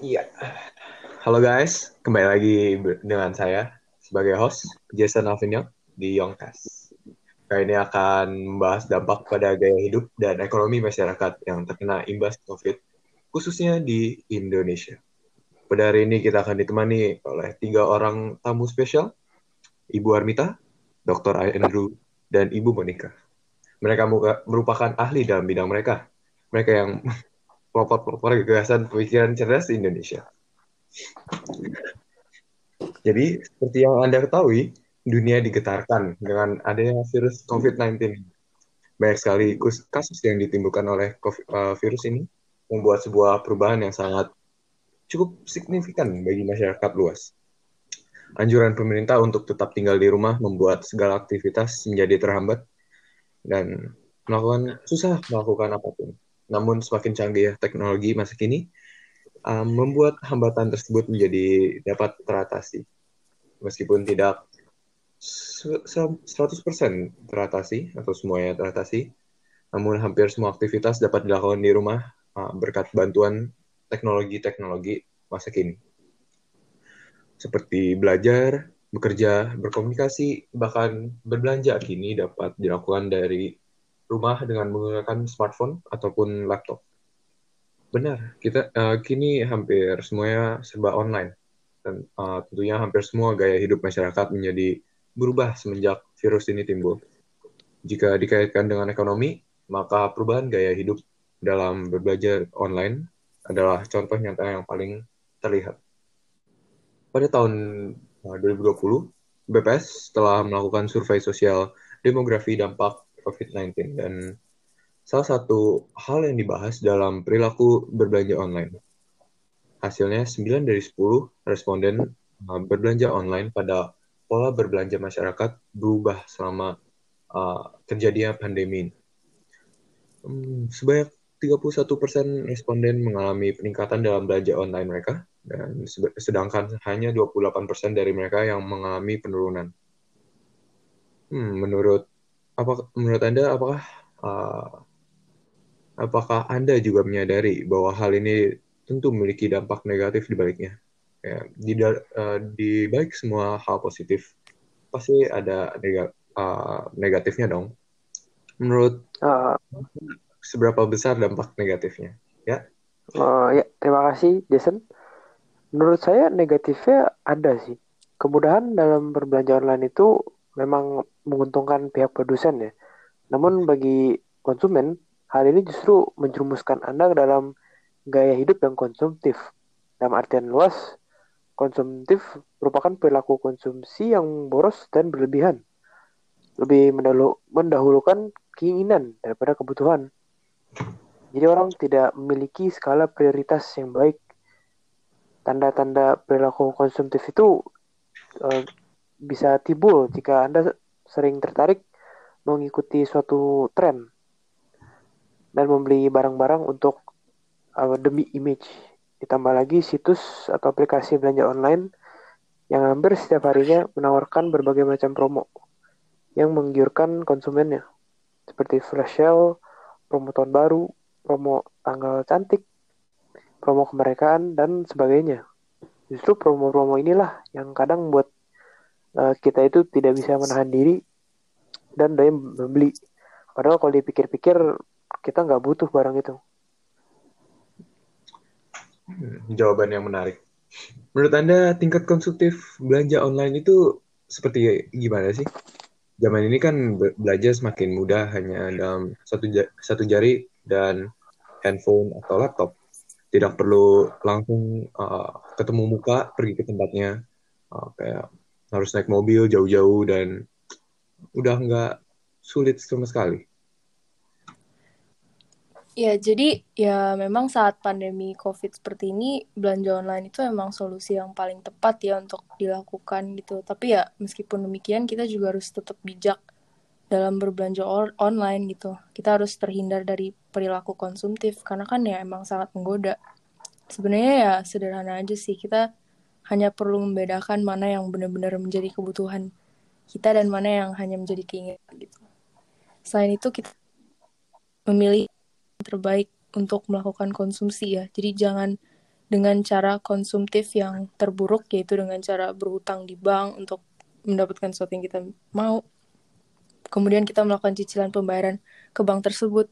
Iya. Halo guys, kembali lagi dengan saya sebagai host Jason Alvinio di Yongcast. Kali ini akan membahas dampak pada gaya hidup dan ekonomi masyarakat yang terkena imbas COVID, khususnya di Indonesia. Pada hari ini kita akan ditemani oleh tiga orang tamu spesial, Ibu Armita, Dr. Andrew, dan Ibu Monica. Mereka merupakan ahli dalam bidang mereka. Mereka yang pelopor-pelopor gagasan pemikiran cerdas di Indonesia. Jadi, seperti yang Anda ketahui, dunia digetarkan dengan adanya virus COVID-19. Banyak sekali kasus yang ditimbulkan oleh COVID, uh, virus ini membuat sebuah perubahan yang sangat cukup signifikan bagi masyarakat luas. Anjuran pemerintah untuk tetap tinggal di rumah membuat segala aktivitas menjadi terhambat dan melakukan susah melakukan apa pun. Namun semakin canggih teknologi masa kini um, membuat hambatan tersebut menjadi dapat teratasi. Meskipun tidak 100% teratasi atau semuanya teratasi, namun hampir semua aktivitas dapat dilakukan di rumah uh, berkat bantuan teknologi-teknologi masa kini. Seperti belajar, bekerja, berkomunikasi, bahkan berbelanja kini dapat dilakukan dari rumah dengan menggunakan smartphone ataupun laptop. Benar, kita uh, kini hampir semuanya serba online dan uh, tentunya hampir semua gaya hidup masyarakat menjadi berubah semenjak virus ini timbul. Jika dikaitkan dengan ekonomi, maka perubahan gaya hidup dalam berbelajar online adalah contoh nyata yang paling terlihat. Pada tahun 2020, eh, BPS telah melakukan survei sosial demografi dampak COVID-19 dan salah satu hal yang dibahas dalam perilaku berbelanja online. Hasilnya 9 dari 10 responden eh, berbelanja online pada pola berbelanja masyarakat berubah selama uh, terjadinya pandemi. Hmm, sebanyak 31% responden mengalami peningkatan dalam belanja online mereka, dan sedangkan hanya 28% dari mereka yang mengalami penurunan. Hmm, menurut apa menurut Anda apakah uh, apakah Anda juga menyadari bahwa hal ini tentu memiliki dampak negatif di baliknya? Ya, di, uh, di balik semua hal positif pasti ada uh, negatifnya dong. Menurut uh, seberapa besar dampak negatifnya ya uh, ya terima kasih Jason menurut saya negatifnya ada sih. Kemudahan dalam berbelanja online itu memang menguntungkan pihak produsen ya. Namun bagi konsumen hal ini justru menjerumuskan anda ke dalam gaya hidup yang konsumtif. Dalam artian luas konsumtif merupakan perilaku konsumsi yang boros dan berlebihan. Lebih mendahulukan keinginan daripada kebutuhan. Jadi orang tidak memiliki skala prioritas yang baik. Tanda-tanda perilaku konsumtif itu uh, bisa timbul jika Anda sering tertarik mengikuti suatu tren dan membeli barang-barang untuk uh, demi image. Ditambah lagi situs atau aplikasi belanja online yang hampir setiap harinya menawarkan berbagai macam promo yang menggiurkan konsumennya seperti flash sale, promo tahun baru, promo tanggal cantik, promo kemerdekaan, dan sebagainya. Justru promo-promo inilah yang kadang buat uh, kita itu tidak bisa menahan diri dan daya membeli. Padahal kalau dipikir-pikir kita nggak butuh barang itu. Hmm, jawaban yang menarik. Menurut Anda tingkat konsumtif belanja online itu seperti gimana sih? zaman ini kan belajar semakin mudah hanya dalam satu satu jari dan handphone atau laptop. Tidak perlu langsung uh, ketemu muka pergi ke tempatnya. Uh, kayak harus naik mobil jauh-jauh dan udah nggak sulit sama sekali. Ya, jadi ya memang saat pandemi COVID seperti ini, belanja online itu memang solusi yang paling tepat ya untuk dilakukan gitu. Tapi ya meskipun demikian, kita juga harus tetap bijak dalam berbelanja online gitu. Kita harus terhindar dari perilaku konsumtif, karena kan ya emang sangat menggoda. Sebenarnya ya sederhana aja sih, kita hanya perlu membedakan mana yang benar-benar menjadi kebutuhan kita dan mana yang hanya menjadi keinginan gitu. Selain itu kita memilih terbaik untuk melakukan konsumsi ya. Jadi jangan dengan cara konsumtif yang terburuk yaitu dengan cara berhutang di bank untuk mendapatkan sesuatu yang kita mau. Kemudian kita melakukan cicilan pembayaran ke bank tersebut.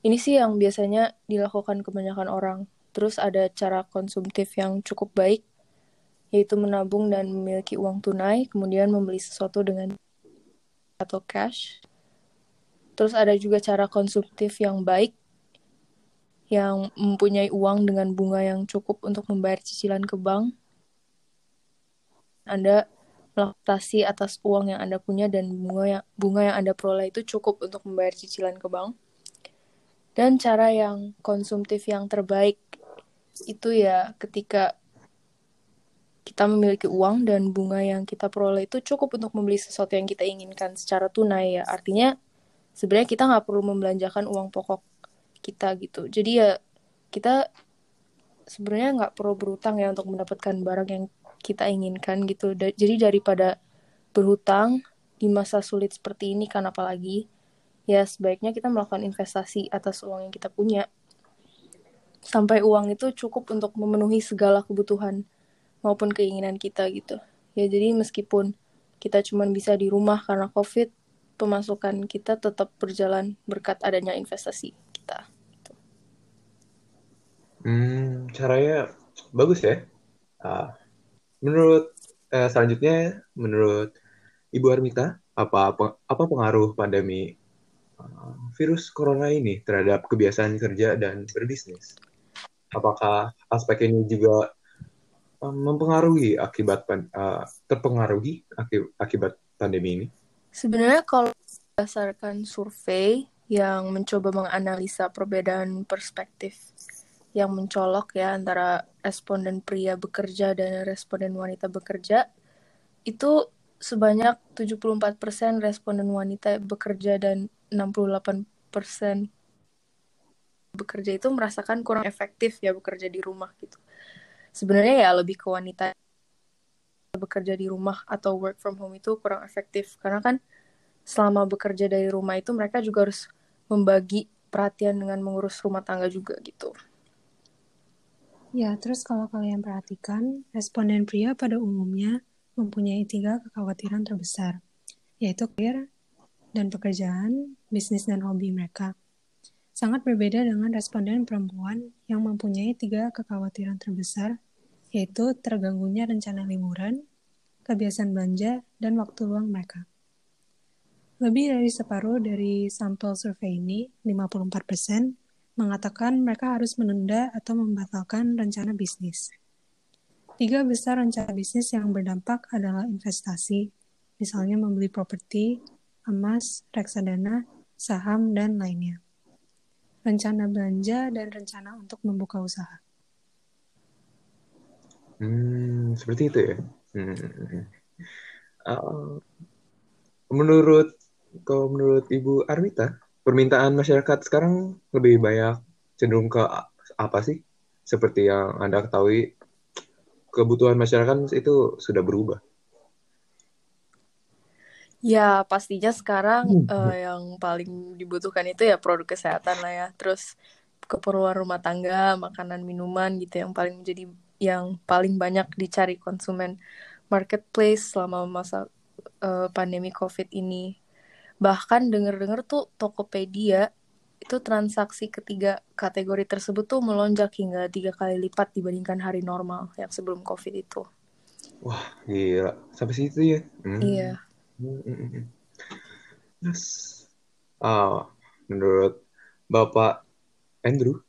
Ini sih yang biasanya dilakukan kebanyakan orang. Terus ada cara konsumtif yang cukup baik, yaitu menabung dan memiliki uang tunai, kemudian membeli sesuatu dengan atau cash. Terus ada juga cara konsumtif yang baik, yang mempunyai uang dengan bunga yang cukup untuk membayar cicilan ke bank. Anda melaktasi atas uang yang Anda punya dan bunga yang bunga yang Anda peroleh itu cukup untuk membayar cicilan ke bank. Dan cara yang konsumtif yang terbaik itu ya ketika kita memiliki uang dan bunga yang kita peroleh itu cukup untuk membeli sesuatu yang kita inginkan secara tunai ya. Artinya sebenarnya kita nggak perlu membelanjakan uang pokok kita gitu jadi ya kita sebenarnya nggak perlu berutang ya untuk mendapatkan barang yang kita inginkan gitu da jadi daripada berhutang di masa sulit seperti ini kan apalagi ya sebaiknya kita melakukan investasi atas uang yang kita punya sampai uang itu cukup untuk memenuhi segala kebutuhan maupun keinginan kita gitu ya jadi meskipun kita cuma bisa di rumah karena covid pemasukan kita tetap berjalan berkat adanya investasi kita. Hmm, caranya bagus ya. Uh, menurut uh, selanjutnya, menurut Ibu Armita, apa apa, pengaruh pandemi uh, virus corona ini terhadap kebiasaan kerja dan berbisnis? Apakah aspek ini juga uh, mempengaruhi akibat uh, terpengaruhi akibat pandemi ini? Sebenarnya kalau berdasarkan survei yang mencoba menganalisa perbedaan perspektif yang mencolok ya antara responden pria bekerja dan responden wanita bekerja itu sebanyak 74% responden wanita bekerja dan 68% bekerja itu merasakan kurang efektif ya bekerja di rumah gitu. Sebenarnya ya lebih ke wanita bekerja di rumah atau work from home itu kurang efektif karena kan selama bekerja dari rumah itu mereka juga harus membagi perhatian dengan mengurus rumah tangga juga gitu. Ya, terus kalau kalian perhatikan, responden pria pada umumnya mempunyai tiga kekhawatiran terbesar, yaitu karir dan pekerjaan, bisnis dan hobi mereka. Sangat berbeda dengan responden perempuan yang mempunyai tiga kekhawatiran terbesar, yaitu terganggunya rencana liburan, kebiasaan belanja, dan waktu luang mereka. Lebih dari separuh dari sampel survei ini, 54%, mengatakan mereka harus menunda atau membatalkan rencana bisnis. Tiga besar rencana bisnis yang berdampak adalah investasi, misalnya membeli properti, emas, reksadana, saham, dan lainnya. Rencana belanja dan rencana untuk membuka usaha. Hmm, seperti itu ya. Hmm. Uh, menurut kalau menurut Ibu Arwita, permintaan masyarakat sekarang lebih banyak cenderung ke apa sih? Seperti yang Anda ketahui, kebutuhan masyarakat itu sudah berubah. Ya, pastinya sekarang hmm. uh, yang paling dibutuhkan itu ya produk kesehatan lah ya. Terus keperluan rumah tangga, makanan, minuman gitu yang paling menjadi yang paling banyak dicari konsumen marketplace selama masa uh, pandemi COVID ini bahkan denger-denger tuh Tokopedia itu transaksi ketiga kategori tersebut tuh melonjak hingga tiga kali lipat dibandingkan hari normal yang sebelum COVID itu. Wah, gila. Sampai situ ya? Hmm. Iya. Hmm. Yes. Oh, menurut Bapak Andrew,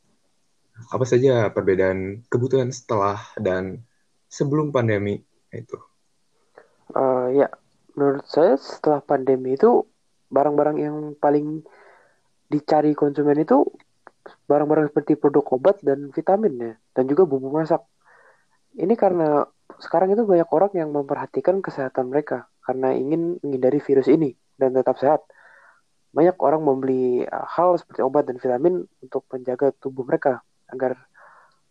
apa saja perbedaan kebutuhan setelah dan sebelum pandemi itu? Uh, ya, menurut saya setelah pandemi itu barang-barang yang paling dicari konsumen itu barang-barang seperti produk obat dan vitamin ya dan juga bumbu masak. Ini karena sekarang itu banyak orang yang memperhatikan kesehatan mereka karena ingin menghindari virus ini dan tetap sehat. Banyak orang membeli uh, hal seperti obat dan vitamin untuk menjaga tubuh mereka agar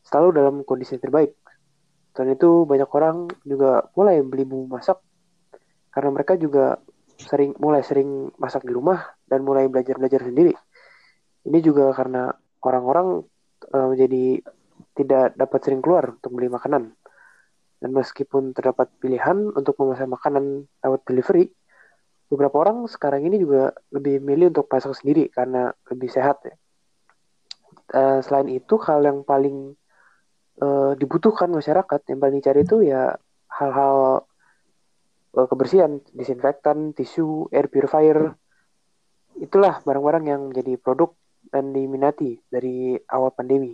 selalu dalam kondisi yang terbaik. Dan itu banyak orang juga mulai beli bumbu masak karena mereka juga sering mulai sering masak di rumah dan mulai belajar-belajar sendiri. Ini juga karena orang-orang uh, menjadi tidak dapat sering keluar untuk beli makanan. Dan meskipun terdapat pilihan untuk memesan makanan lewat delivery, beberapa orang sekarang ini juga lebih milih untuk masak sendiri karena lebih sehat ya. Uh, selain itu hal yang paling uh, dibutuhkan masyarakat yang paling dicari itu ya hal-hal uh, kebersihan, disinfektan, tisu, air purifier. Itulah barang-barang yang menjadi produk dan diminati dari awal pandemi.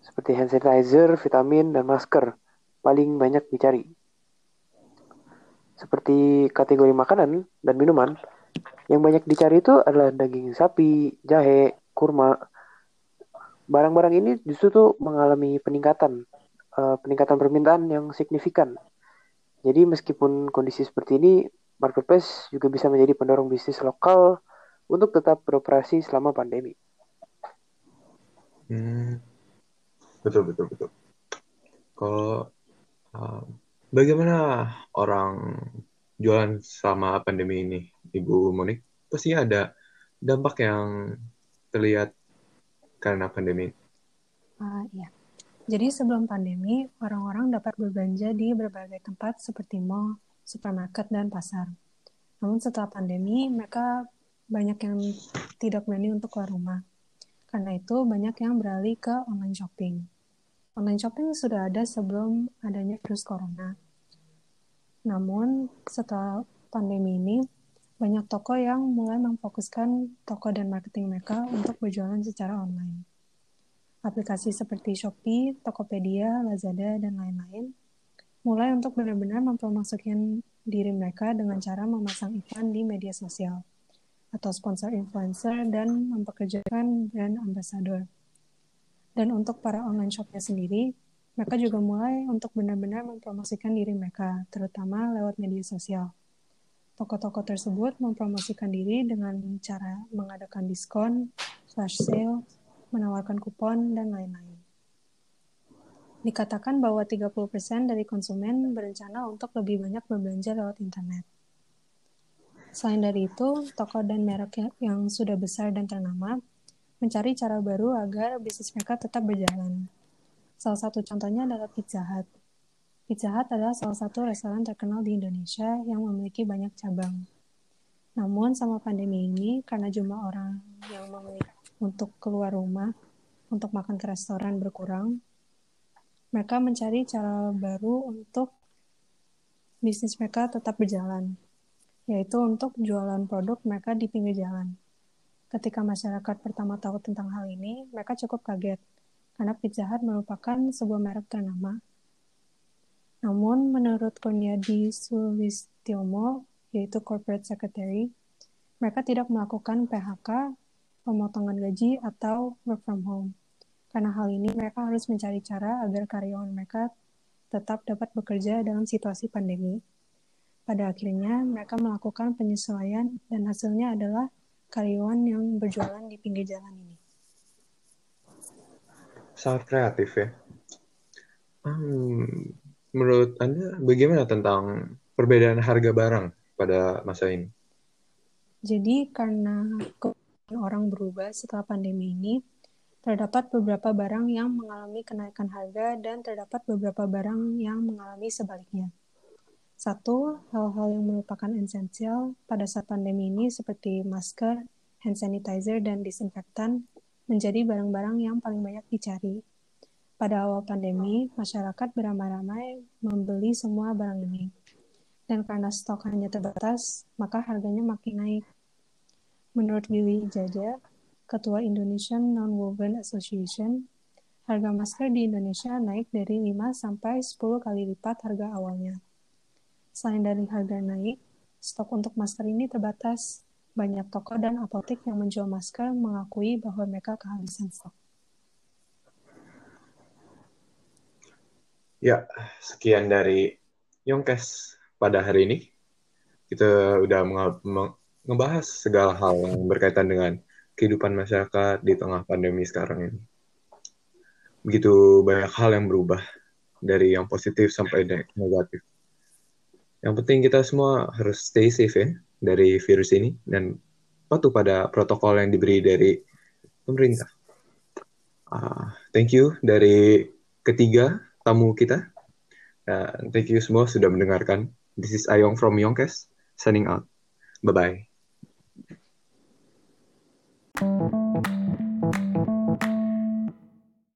Seperti hand sanitizer, vitamin, dan masker paling banyak dicari. Seperti kategori makanan dan minuman, yang banyak dicari itu adalah daging sapi, jahe, kurma. Barang-barang ini justru tuh mengalami peningkatan, uh, peningkatan permintaan yang signifikan. Jadi meskipun kondisi seperti ini, marketplace juga bisa menjadi pendorong bisnis lokal untuk tetap beroperasi selama pandemi. Hmm, betul betul betul. Kalau uh, bagaimana orang jualan selama pandemi ini, Ibu Monik? Pasti ada dampak yang terlihat karena pandemi. Uh, ya. Jadi sebelum pandemi, orang-orang dapat berbelanja di berbagai tempat seperti mall, supermarket, dan pasar. Namun setelah pandemi, mereka banyak yang tidak berani untuk keluar rumah. Karena itu, banyak yang beralih ke online shopping. Online shopping sudah ada sebelum adanya virus corona. Namun, setelah pandemi ini, banyak toko yang mulai memfokuskan toko dan marketing mereka untuk berjualan secara online. Aplikasi seperti Shopee, Tokopedia, Lazada, dan lain-lain mulai untuk benar-benar mempromosikan diri mereka dengan cara memasang iklan di media sosial atau sponsor influencer dan mempekerjakan brand ambassador. Dan untuk para online shopnya sendiri, mereka juga mulai untuk benar-benar mempromosikan diri mereka, terutama lewat media sosial. Toko-toko tersebut mempromosikan diri dengan cara mengadakan diskon, flash sale, menawarkan kupon, dan lain-lain. Dikatakan bahwa 30% dari konsumen berencana untuk lebih banyak berbelanja lewat internet. Selain dari itu, toko dan merek ya, yang sudah besar dan ternama mencari cara baru agar bisnis mereka tetap berjalan. Salah satu contohnya adalah Pizza Hut. Pizza Hut adalah salah satu restoran terkenal di Indonesia yang memiliki banyak cabang. Namun, sama pandemi ini, karena jumlah orang yang memilih untuk keluar rumah untuk makan ke restoran berkurang, mereka mencari cara baru untuk bisnis mereka tetap berjalan yaitu untuk jualan produk mereka di pinggir jalan. Ketika masyarakat pertama tahu tentang hal ini, mereka cukup kaget, karena Pizza Hut merupakan sebuah merek ternama. Namun, menurut Kurniadi Sulistyomo, yaitu Corporate Secretary, mereka tidak melakukan PHK, pemotongan gaji, atau work from home. Karena hal ini, mereka harus mencari cara agar karyawan mereka tetap dapat bekerja dalam situasi pandemi. Pada akhirnya, mereka melakukan penyesuaian dan hasilnya adalah karyawan yang berjualan di pinggir jalan ini. Sangat kreatif ya. Hmm, menurut Anda bagaimana tentang perbedaan harga barang pada masa ini? Jadi karena orang berubah setelah pandemi ini, terdapat beberapa barang yang mengalami kenaikan harga dan terdapat beberapa barang yang mengalami sebaliknya. Satu, hal-hal yang merupakan esensial pada saat pandemi ini seperti masker, hand sanitizer, dan disinfektan menjadi barang-barang yang paling banyak dicari. Pada awal pandemi, masyarakat beramai-ramai membeli semua barang ini. Dan karena stok hanya terbatas, maka harganya makin naik. Menurut Willy Jaja, Ketua Indonesian Non-Woven Association, harga masker di Indonesia naik dari 5 sampai 10 kali lipat harga awalnya. Selain dari harga naik, stok untuk masker ini terbatas. Banyak toko dan apotek yang menjual masker mengakui bahwa mereka kehabisan stok. Ya, sekian dari Yongkes pada hari ini. Kita udah ngebahas segala hal yang berkaitan dengan kehidupan masyarakat di tengah pandemi sekarang ini. Begitu banyak hal yang berubah dari yang positif sampai negatif. Yang penting kita semua harus stay safe ya dari virus ini dan patuh pada protokol yang diberi dari pemerintah. Uh, thank you dari ketiga tamu kita. Uh, thank you semua sudah mendengarkan. This is Ayong from Yonkes, signing out. Bye-bye. Thank you.